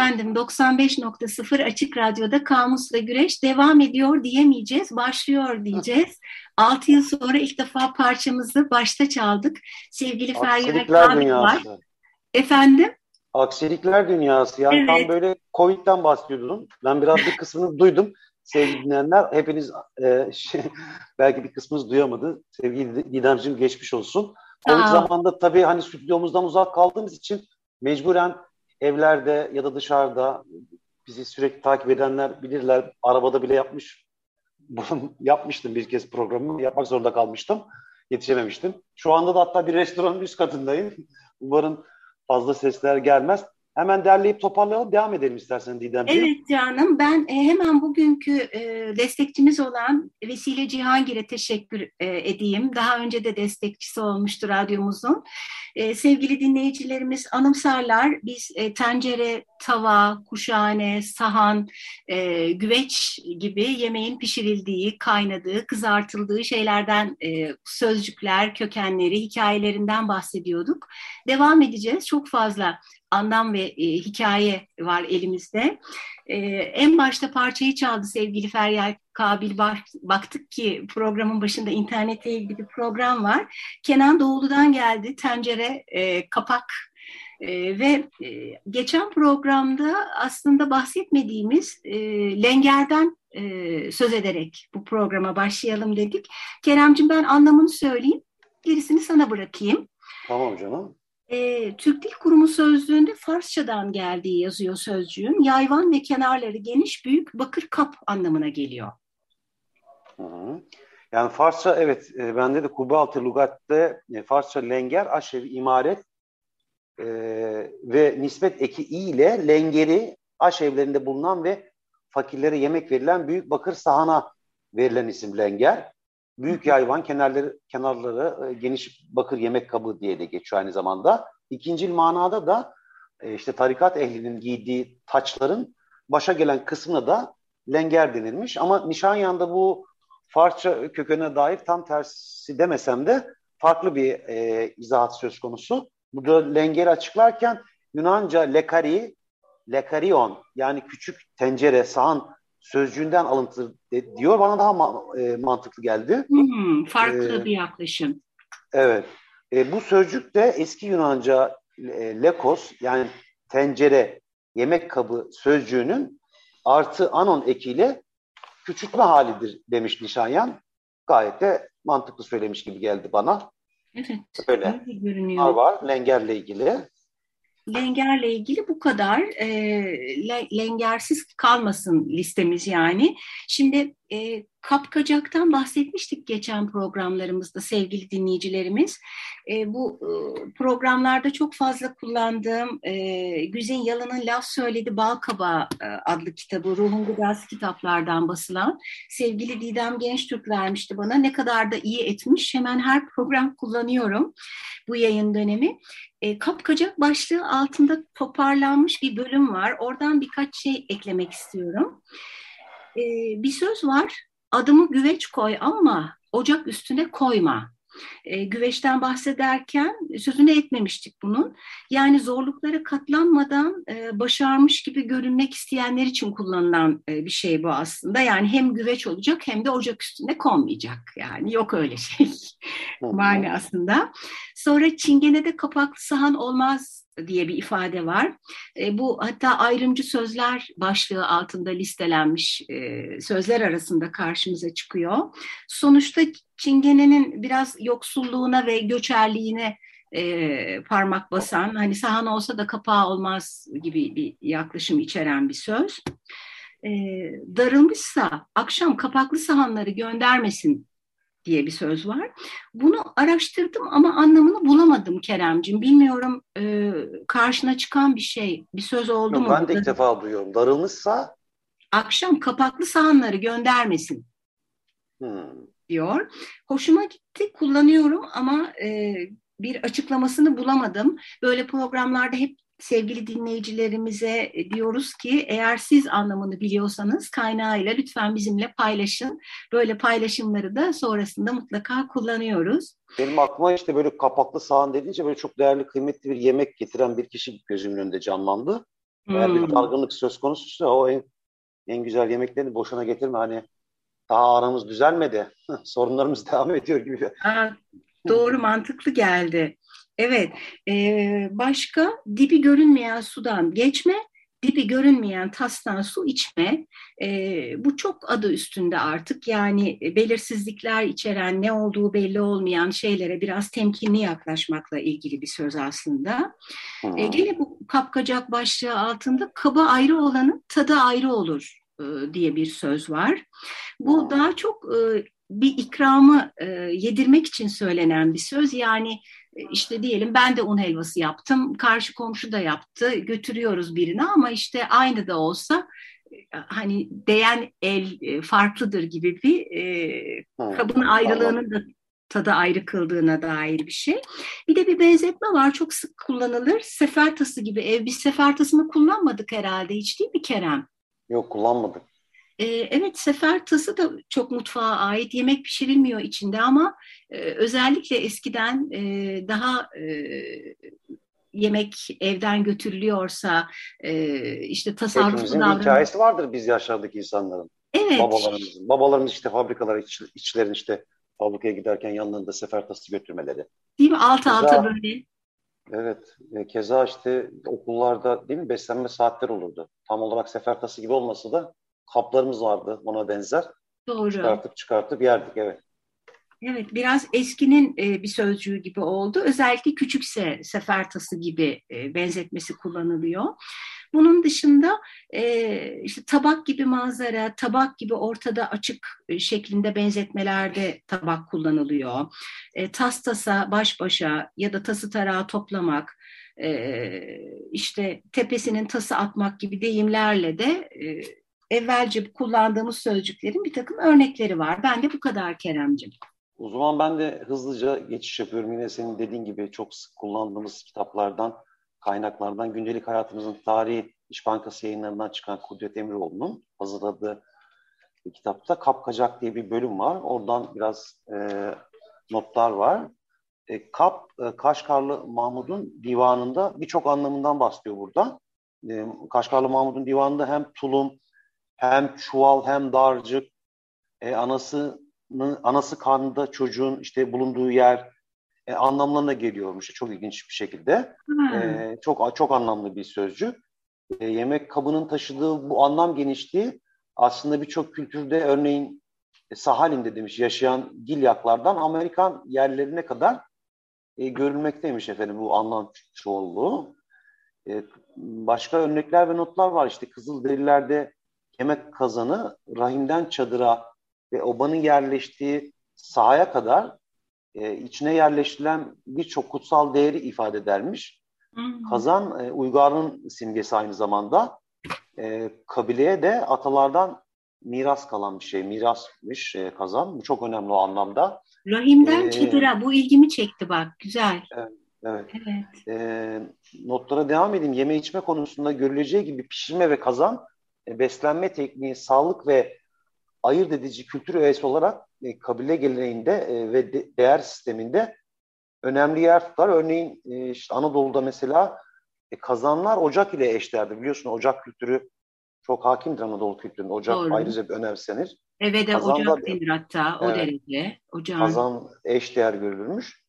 Efendim 95.0 Açık Radyo'da Kamusla Güreş devam ediyor diyemeyeceğiz, başlıyor diyeceğiz. 6 yıl sonra ilk defa parçamızı başta çaldık. Sevgili Feryal Kamil var. Efendim? Aksilikler dünyası. Yani evet. tam böyle Covid'den bahsediyordun. Ben biraz bir kısmını duydum. Sevgili dinleyenler hepiniz e, şey, belki bir kısmınız duyamadı. Sevgili Didemciğim geçmiş olsun. Covid zamanında tabii hani stüdyomuzdan uzak kaldığımız için mecburen evlerde ya da dışarıda bizi sürekli takip edenler bilirler. Arabada bile yapmış yapmıştım bir kez programı. Yapmak zorunda kalmıştım. Yetişememiştim. Şu anda da hatta bir restoranın üst katındayım. Umarım fazla sesler gelmez. Hemen derleyip toparlayalım. Devam edelim istersen Didemciğim. Evet canım. Ben e, hemen bugünkü e, destekçimiz olan Vesile Cihangir'e teşekkür e, edeyim. Daha önce de destekçisi olmuştu radyomuzun. Sevgili dinleyicilerimiz anımsarlar. Biz tencere, tava, kuşhane, sahan, güveç gibi yemeğin pişirildiği, kaynadığı, kızartıldığı şeylerden sözcükler, kökenleri, hikayelerinden bahsediyorduk. Devam edeceğiz. Çok fazla anlam ve e, hikaye var elimizde. E, en başta parçayı çaldı sevgili Feryal Kabil. Baktık ki programın başında internete ilgili bir program var. Kenan Doğulu'dan geldi. Tencere, e, kapak e, ve e, geçen programda aslında bahsetmediğimiz e, Lenger'den e, söz ederek bu programa başlayalım dedik. Keremcim ben anlamını söyleyeyim, gerisini sana bırakayım. Tamam canım. E, Türk Dil Kurumu sözlüğünde Farsçadan geldiği yazıyor sözcüğün. Yayvan ve kenarları geniş, büyük, bakır kap anlamına geliyor. Hı hı. Yani Farsça evet e, bende de Kubaltı Lugat'te e, Farsça lenger, aşevi, imaret e, ve nispet eki i ile lengeri aşevlerinde bulunan ve fakirlere yemek verilen büyük bakır sahana verilen isim lenger. Büyük yayvan kenarları kenarları e, geniş bakır yemek kabı diye de geçiyor aynı zamanda. İkinci manada da e, işte tarikat ehlinin giydiği taçların başa gelen kısmına da lenger denilmiş. Ama Nişanyan'da bu Farsça kökene dair tam tersi demesem de farklı bir e, izahat söz konusu. Burada lengeri açıklarken Yunanca lekari, lekarion yani küçük tencere, sahan sözcüğünden alıntı diyor. Bana daha ma- e, mantıklı geldi. Hmm, farklı ee, bir yaklaşım. Evet. E, bu sözcük de eski Yunanca e, lekos yani tencere, yemek kabı sözcüğünün artı anon ekiyle küçültme halidir demiş Nişanyan. Gayet de mantıklı söylemiş gibi geldi bana. Evet. Öyle. Var var Lenger'le ilgili. Lenger'le ilgili bu kadar. E, lengersiz kalmasın listemiz yani. Şimdi e, kapkacaktan bahsetmiştik geçen programlarımızda sevgili dinleyicilerimiz. E, bu e, programlarda çok fazla kullandığım e, Güzin Yalın'ın Laf Söyledi Balkaba e, adlı kitabı Ruhun Gıdası kitaplardan basılan sevgili Didem Gençtürk vermişti bana. Ne kadar da iyi etmiş. Hemen her program kullanıyorum bu yayın dönemi. E, kapkacak başlığı altında toparlanmış bir bölüm var. Oradan birkaç şey eklemek istiyorum. E, bir söz var. Adımı güveç koy ama ocak üstüne koyma e, güveçten bahsederken sözünü etmemiştik bunun. Yani zorluklara katlanmadan e, başarmış gibi görünmek isteyenler için kullanılan e, bir şey bu aslında. Yani hem güveç olacak hem de ocak üstünde konmayacak. Yani yok öyle şey manasında. Sonra çingenede kapaklı sahan olmaz diye bir ifade var. E, bu hatta ayrımcı sözler başlığı altında listelenmiş e, sözler arasında karşımıza çıkıyor. Sonuçta çingenenin biraz yoksulluğuna ve göçerliğine e, parmak basan, hani sahan olsa da kapağı olmaz gibi bir yaklaşım içeren bir söz. E, darılmışsa akşam kapaklı sahanları göndermesin diye bir söz var. Bunu araştırdım ama anlamını bulamadım Keremcim. Bilmiyorum e, karşına çıkan bir şey, bir söz oldu Yok, mu? Ben de ilk defa duyuyorum. Darılmışsa akşam kapaklı sahanları göndermesin hmm. diyor. Hoşuma gitti, kullanıyorum ama e, bir açıklamasını bulamadım. Böyle programlarda hep sevgili dinleyicilerimize diyoruz ki eğer siz anlamını biliyorsanız kaynağıyla lütfen bizimle paylaşın. Böyle paylaşımları da sonrasında mutlaka kullanıyoruz. Benim aklıma işte böyle kapaklı sahan dediğince böyle çok değerli, kıymetli bir yemek getiren bir kişi gözümün önünde canlandı. Eğer hmm. bir dargınlık söz konusuysa o en, en güzel yemeklerini boşuna getirme. Hani daha aramız düzelmedi, sorunlarımız devam ediyor gibi. Aa, doğru, mantıklı geldi. Evet, e, başka dibi görünmeyen sudan geçme, dibi görünmeyen tastan su içme. E, bu çok adı üstünde artık. Yani belirsizlikler içeren, ne olduğu belli olmayan şeylere biraz temkinli yaklaşmakla ilgili bir söz aslında. E, gene bu kapkacak başlığı altında kaba ayrı olanın tadı ayrı olur e, diye bir söz var. Bu daha çok e, bir ikramı e, yedirmek için söylenen bir söz. Yani e, işte diyelim ben de un helvası yaptım, karşı komşu da yaptı, götürüyoruz birini ama işte aynı da olsa e, hani değen el e, farklıdır gibi bir e, kabın ayrılığının da tadı ayrı kıldığına dair bir şey. Bir de bir benzetme var çok sık kullanılır. Sefer tası gibi ev. Biz sefer tasını kullanmadık herhalde hiç değil mi Kerem? Yok kullanmadık. Ee, evet sefer tası da çok mutfağa ait yemek pişirilmiyor içinde ama e, özellikle eskiden e, daha e, yemek evden götürülüyorsa işte tasarruflu Hepimizin bir hikayesi vardır biz yaşlardaki insanların. Evet. Babalarımızın. Babalarımız işte fabrikalara iç, içlerin işte fabrikaya giderken yanlarında sefer tası götürmeleri. Değil mi? Altı keza, alta böyle. Evet. Keza işte okullarda değil mi beslenme saatleri olurdu. Tam olarak sefer tası gibi olmasa da kaplarımız vardı ona benzer. Doğru. Çıkartıp çıkartıp yerdik evet. Evet biraz eskinin e, bir sözcüğü gibi oldu. Özellikle küçükse sefertası gibi e, benzetmesi kullanılıyor. Bunun dışında e, işte tabak gibi manzara, tabak gibi ortada açık e, şeklinde benzetmelerde tabak kullanılıyor. E, tas tasa, baş başa ya da tası tarağı toplamak, e, işte tepesinin tası atmak gibi deyimlerle de e, evvelce kullandığımız sözcüklerin bir takım örnekleri var. Ben de bu kadar Keremcim. O zaman ben de hızlıca geçiş yapıyorum. Yine senin dediğin gibi çok sık kullandığımız kitaplardan, kaynaklardan, gündelik hayatımızın tarihi İş Bankası yayınlarından çıkan Kudret Emiroğlu'nun hazırladığı bir kitapta Kapkacak diye bir bölüm var. Oradan biraz e, notlar var. E, Kap, e, Kaşgarlı Mahmud'un divanında birçok anlamından bahsediyor burada. E, Kaşgarlı Mahmud'un divanında hem tulum, hem çuval hem darcık e, anasının anası karnında çocuğun işte bulunduğu yer e, anlamlarına geliyormuş çok ilginç bir şekilde. Hmm. E, çok çok anlamlı bir sözcük. E, yemek kabının taşıdığı bu anlam genişliği aslında birçok kültürde örneğin e, Sahalin'de demiş yaşayan Gilyaklardan Amerikan yerlerine kadar e, görülmekteymiş efendim bu anlam çoğunluğu. E, başka örnekler ve notlar var işte Kızılderililerde yemek kazanı rahimden çadıra ve obanın yerleştiği sahaya kadar e, içine yerleştirilen birçok kutsal değeri ifade edermiş. Hmm. Kazan e, uygarlığın simgesi aynı zamanda. E, kabileye de atalardan miras kalan bir şey. Mirasmış e, kazan. Bu çok önemli o anlamda. Rahimden ee, çadıra. Bu ilgimi çekti bak. Güzel. Evet. Evet. evet. E, notlara devam edeyim. Yeme içme konusunda görüleceği gibi pişirme ve kazan beslenme tekniği, sağlık ve ayırt edici kültür öğesi olarak e, kabile geleneğinde e, ve de, değer sisteminde önemli yer tutar. Örneğin e, işte Anadolu'da mesela e, kazanlar ocak ile eşlerdir. Biliyorsun ocak kültürü çok hakimdir Anadolu kültüründe. Ocak Doğru. ayrıca önemsenir. Eve de Kazanda, ocak denir hatta o evet, derece. Ocağın. Kazan eş değer görülürmüş.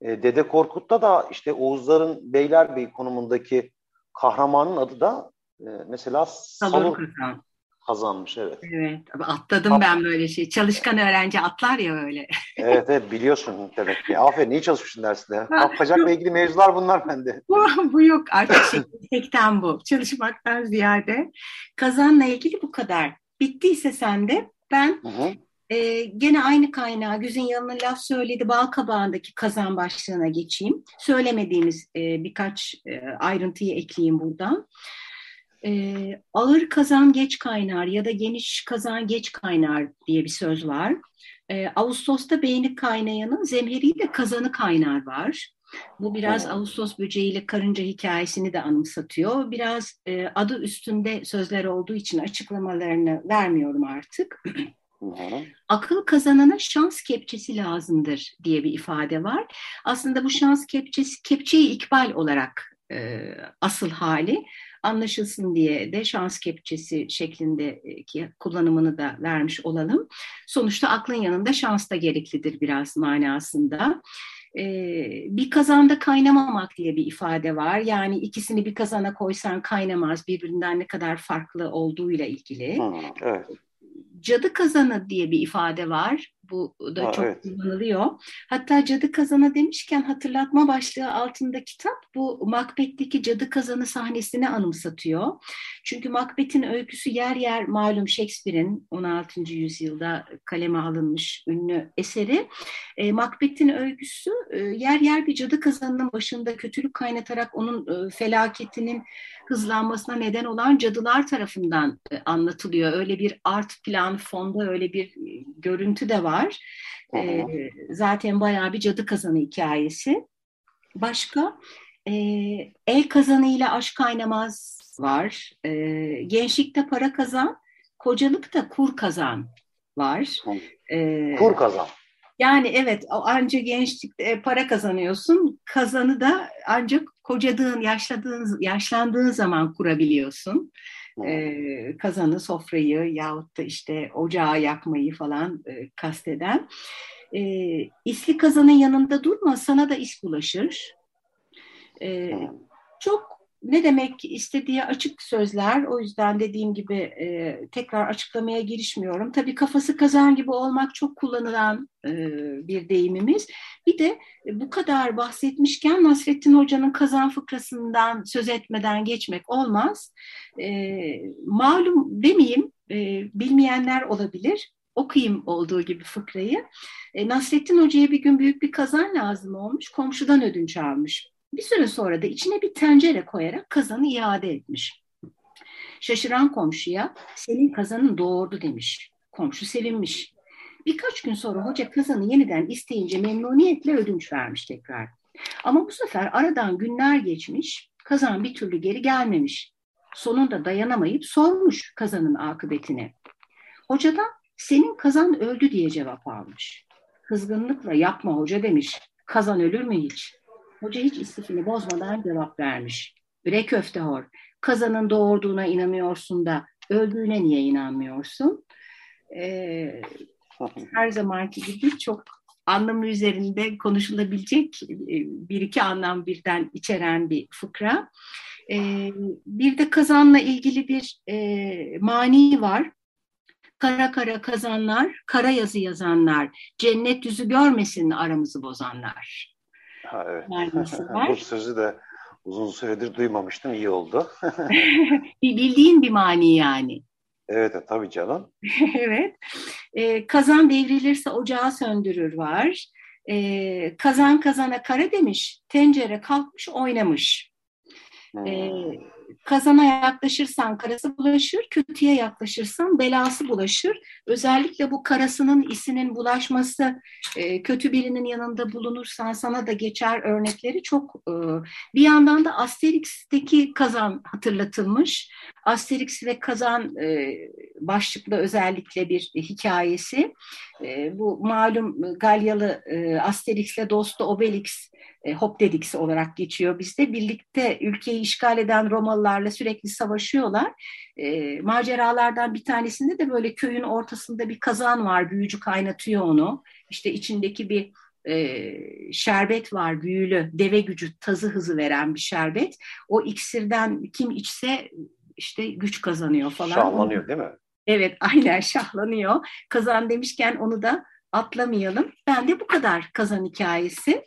E, Dede Korkut'ta da işte Oğuzların Beylerbeyi konumundaki kahramanın adı da e, mesela Salur Kazan. kazanmış. Evet. Evet. Atladım ben böyle şey. Çalışkan öğrenci atlar ya öyle. evet evet biliyorsun demek ki. Aferin iyi çalışmışsın dersinde. Kapkacakla ilgili mevzular bunlar bende. bu, bu yok artık şey, tekten bu. Çalışmaktan ziyade. Kazanla ilgili bu kadar. Bittiyse sende ben hı hı. E, gene aynı kaynağı Güzin Yalın'ın laf söyledi bal kabağındaki kazan başlığına geçeyim. Söylemediğimiz e, birkaç e, ayrıntıyı ekleyeyim buradan. E, ağır kazan geç kaynar ya da geniş kazan geç kaynar diye bir söz var. E, Ağustos'ta beyni kaynayanın zemheriyle kazanı kaynar var. Bu biraz Ağustos böceğiyle karınca hikayesini de anımsatıyor. Biraz e, adı üstünde sözler olduğu için açıklamalarını vermiyorum artık. Akıl kazanana şans kepçesi lazımdır diye bir ifade var. Aslında bu şans kepçesi, kepçeyi ikbal olarak e, asıl hali anlaşılsın diye de şans kepçesi şeklindeki kullanımını da vermiş olalım. Sonuçta aklın yanında şans da gereklidir biraz manasında. Ee, bir kazanda kaynamamak diye bir ifade var. Yani ikisini bir kazana koysan kaynamaz birbirinden ne kadar farklı olduğuyla ilgili. Hmm, evet cadı kazanı diye bir ifade var. Bu da ha, çok evet. kullanılıyor. Hatta cadı kazanı demişken hatırlatma başlığı altında kitap bu Macbeth'teki cadı kazanı sahnesini anımsatıyor. Çünkü Macbeth'in öyküsü yer yer malum Shakespeare'in 16. yüzyılda kaleme alınmış ünlü eseri. E, Macbeth'in öyküsü e, yer yer bir cadı kazanının başında kötülük kaynatarak onun e, felaketinin hızlanmasına neden olan cadılar tarafından e, anlatılıyor. Öyle bir art plan fonda öyle bir e, görüntü de var. E, zaten bayağı bir cadı kazanı hikayesi. Başka e, el kazanıyla aşk kaynamaz var. E, gençlikte para kazan, kocalıkta kur kazan var. E, kur kazan. Yani evet ancak gençlikte para kazanıyorsun. Kazanı da ancak kocadığın, yaşladığın, yaşlandığın zaman kurabiliyorsun. Ee, kazanı, sofrayı yahut da işte ocağı yakmayı falan e, kasteden. Ee, isli kazanın yanında durma sana da is bulaşır. Ee, çok ne demek istediği açık sözler. O yüzden dediğim gibi e, tekrar açıklamaya girişmiyorum. Tabii kafası kazan gibi olmak çok kullanılan e, bir deyimimiz. Bir de bu kadar bahsetmişken Nasrettin Hoca'nın kazan fıkrasından söz etmeden geçmek olmaz. E, malum demeyeyim, e, bilmeyenler olabilir okuyayım olduğu gibi fıkrayı. E, Nasrettin Hoca'ya bir gün büyük bir kazan lazım olmuş. Komşudan ödünç almış. Bir süre sonra da içine bir tencere koyarak kazanı iade etmiş. Şaşıran komşuya senin kazanın doğurdu demiş. Komşu sevinmiş. Birkaç gün sonra hoca kazanı yeniden isteyince memnuniyetle ödünç vermiş tekrar. Ama bu sefer aradan günler geçmiş, kazan bir türlü geri gelmemiş. Sonunda dayanamayıp sormuş kazanın akıbetini. Hocadan senin kazan öldü diye cevap almış. Kızgınlıkla yapma hoca demiş. Kazan ölür mü hiç? Hoca hiç istifini bozmadan cevap vermiş. Bre köftehor, kazanın doğurduğuna inanıyorsun da öldüğüne niye inanmıyorsun? Ee, her zamanki gibi çok anlamı üzerinde konuşulabilecek e, bir iki anlam birden içeren bir fıkra. Ee, bir de kazanla ilgili bir e, mani var. Kara kara kazanlar, kara yazı yazanlar, cennet yüzü görmesin aramızı bozanlar. Ha, evet. Bu sözü de uzun süredir duymamıştım. İyi oldu. Bildiğin bir mani yani. Evet, tabii canım. evet. Ee, kazan devrilirse ocağı söndürür var. Ee, kazan kazana kara demiş, tencere kalkmış oynamış. Hmm. Ee, kazana yaklaşırsan karası bulaşır, kötüye yaklaşırsan belası bulaşır. Özellikle bu karasının isinin bulaşması e, kötü birinin yanında bulunursan sana da geçer örnekleri çok. E, bir yandan da Asterix'teki kazan hatırlatılmış. Asterix ve kazan e, başlıklı özellikle bir hikayesi. E, bu malum Galyalı e, Asterix'le dostu Obelix e, Hopdedix olarak geçiyor bizde. Birlikte ülkeyi işgal eden Romalılarla sürekli savaşıyorlar. E, maceralardan bir tanesinde de böyle köyün ortasında bir kazan var. Büyücü kaynatıyor onu. İşte içindeki bir e, şerbet var büyülü deve gücü tazı hızı veren bir şerbet. O iksirden kim içse işte güç kazanıyor falan. Şahlanıyor değil mi? Evet aynen şahlanıyor. Kazan demişken onu da atlamayalım. Ben de bu kadar kazan hikayesi.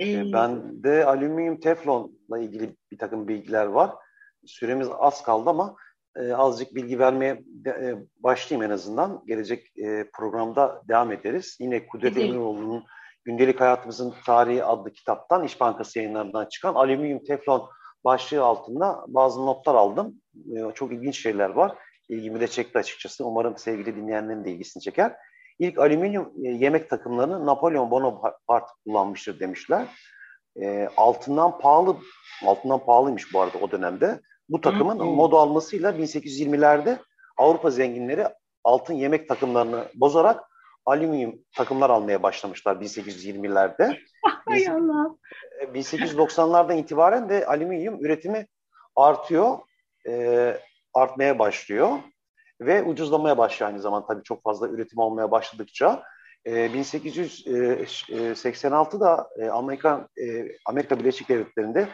Ee, ben de alüminyum teflonla ilgili bir takım bilgiler var. Süremiz az kaldı ama e, azıcık bilgi vermeye de, e, başlayayım en azından. Gelecek e, programda devam ederiz. Yine Kudret Emiroğlu'nun Gündelik Hayatımızın Tarihi adlı kitaptan İş Bankası yayınlarından çıkan alüminyum teflon başlığı altında bazı notlar aldım. E, çok ilginç şeyler var. İlgimi de çekti açıkçası. Umarım sevgili dinleyenlerin de ilgisini çeker. İlk alüminyum e, yemek takımlarını Napolyon Bonaparte kullanmıştır demişler. E, altından pahalı, altından pahalıymış bu arada o dönemde. Bu takımın hmm. moda almasıyla 1820'lerde Avrupa zenginleri altın yemek takımlarını bozarak alüminyum takımlar almaya başlamışlar 1820'lerde. Hay Allah. 1890'lardan itibaren de alüminyum üretimi artıyor, e, artmaya başlıyor ve ucuzlamaya başlıyor aynı zaman tabii çok fazla üretim olmaya başladıkça. E, 1886'da e, Amerika e, Amerika Birleşik Devletleri'nde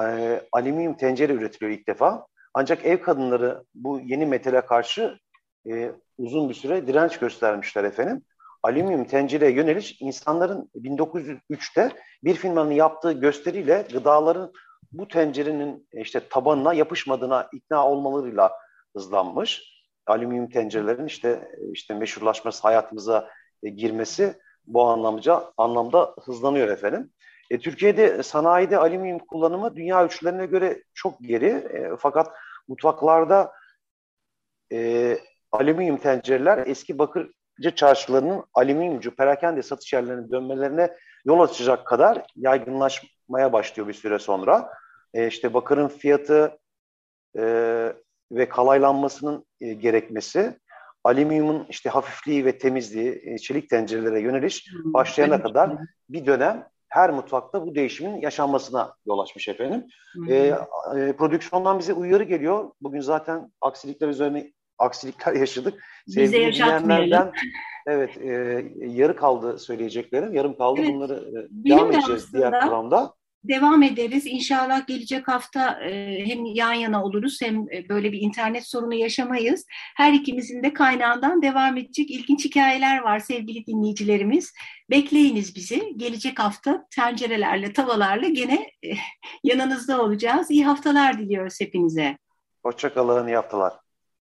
e, alüminyum tencere üretiliyor ilk defa. Ancak ev kadınları bu yeni metale karşı e, uzun bir süre direnç göstermişler efendim. Alüminyum tencereye yöneliş insanların 1903'te bir firmanın yaptığı gösteriyle gıdaların bu tencerenin işte tabanına yapışmadığına ikna olmalarıyla hızlanmış. Alüminyum tencerelerin işte işte meşhurlaşması, hayatımıza e, girmesi bu anlamca anlamda hızlanıyor efendim. E, Türkiye'de sanayide alüminyum kullanımı dünya ölçülerine göre çok geri. E, fakat mutfaklarda e, alüminyum tencereler eski bakırcı çarşılarının alüminyumcu perakende satış yerlerine dönmelerine yol açacak kadar yaygınlaşmaya başlıyor bir süre sonra. E, işte bakırın fiyatı e, ve kalaylanmasının e, gerekmesi alüminyumun işte hafifliği ve temizliği, e, çelik tencerelere yöneliş başlayana kadar bir dönem her mutfakta bu değişimin yaşanmasına yol açmış efendim. Hmm. E, e, prodüksiyondan bize uyarı geliyor. Bugün zaten aksilikler üzerine aksilikler yaşadık. Bize yaşatmayalım. Evet, e, yarı kaldı söyleyeceklerim. Yarım kaldı. Evet, Bunları e, devam edeceğiz diğer programda devam ederiz. İnşallah gelecek hafta e, hem yan yana oluruz hem e, böyle bir internet sorunu yaşamayız. Her ikimizin de kaynağından devam edecek ilginç hikayeler var sevgili dinleyicilerimiz. Bekleyiniz bizi. Gelecek hafta tencerelerle, tavalarla gene e, yanınızda olacağız. İyi haftalar diliyoruz hepinize. Hoşçakalın, iyi haftalar.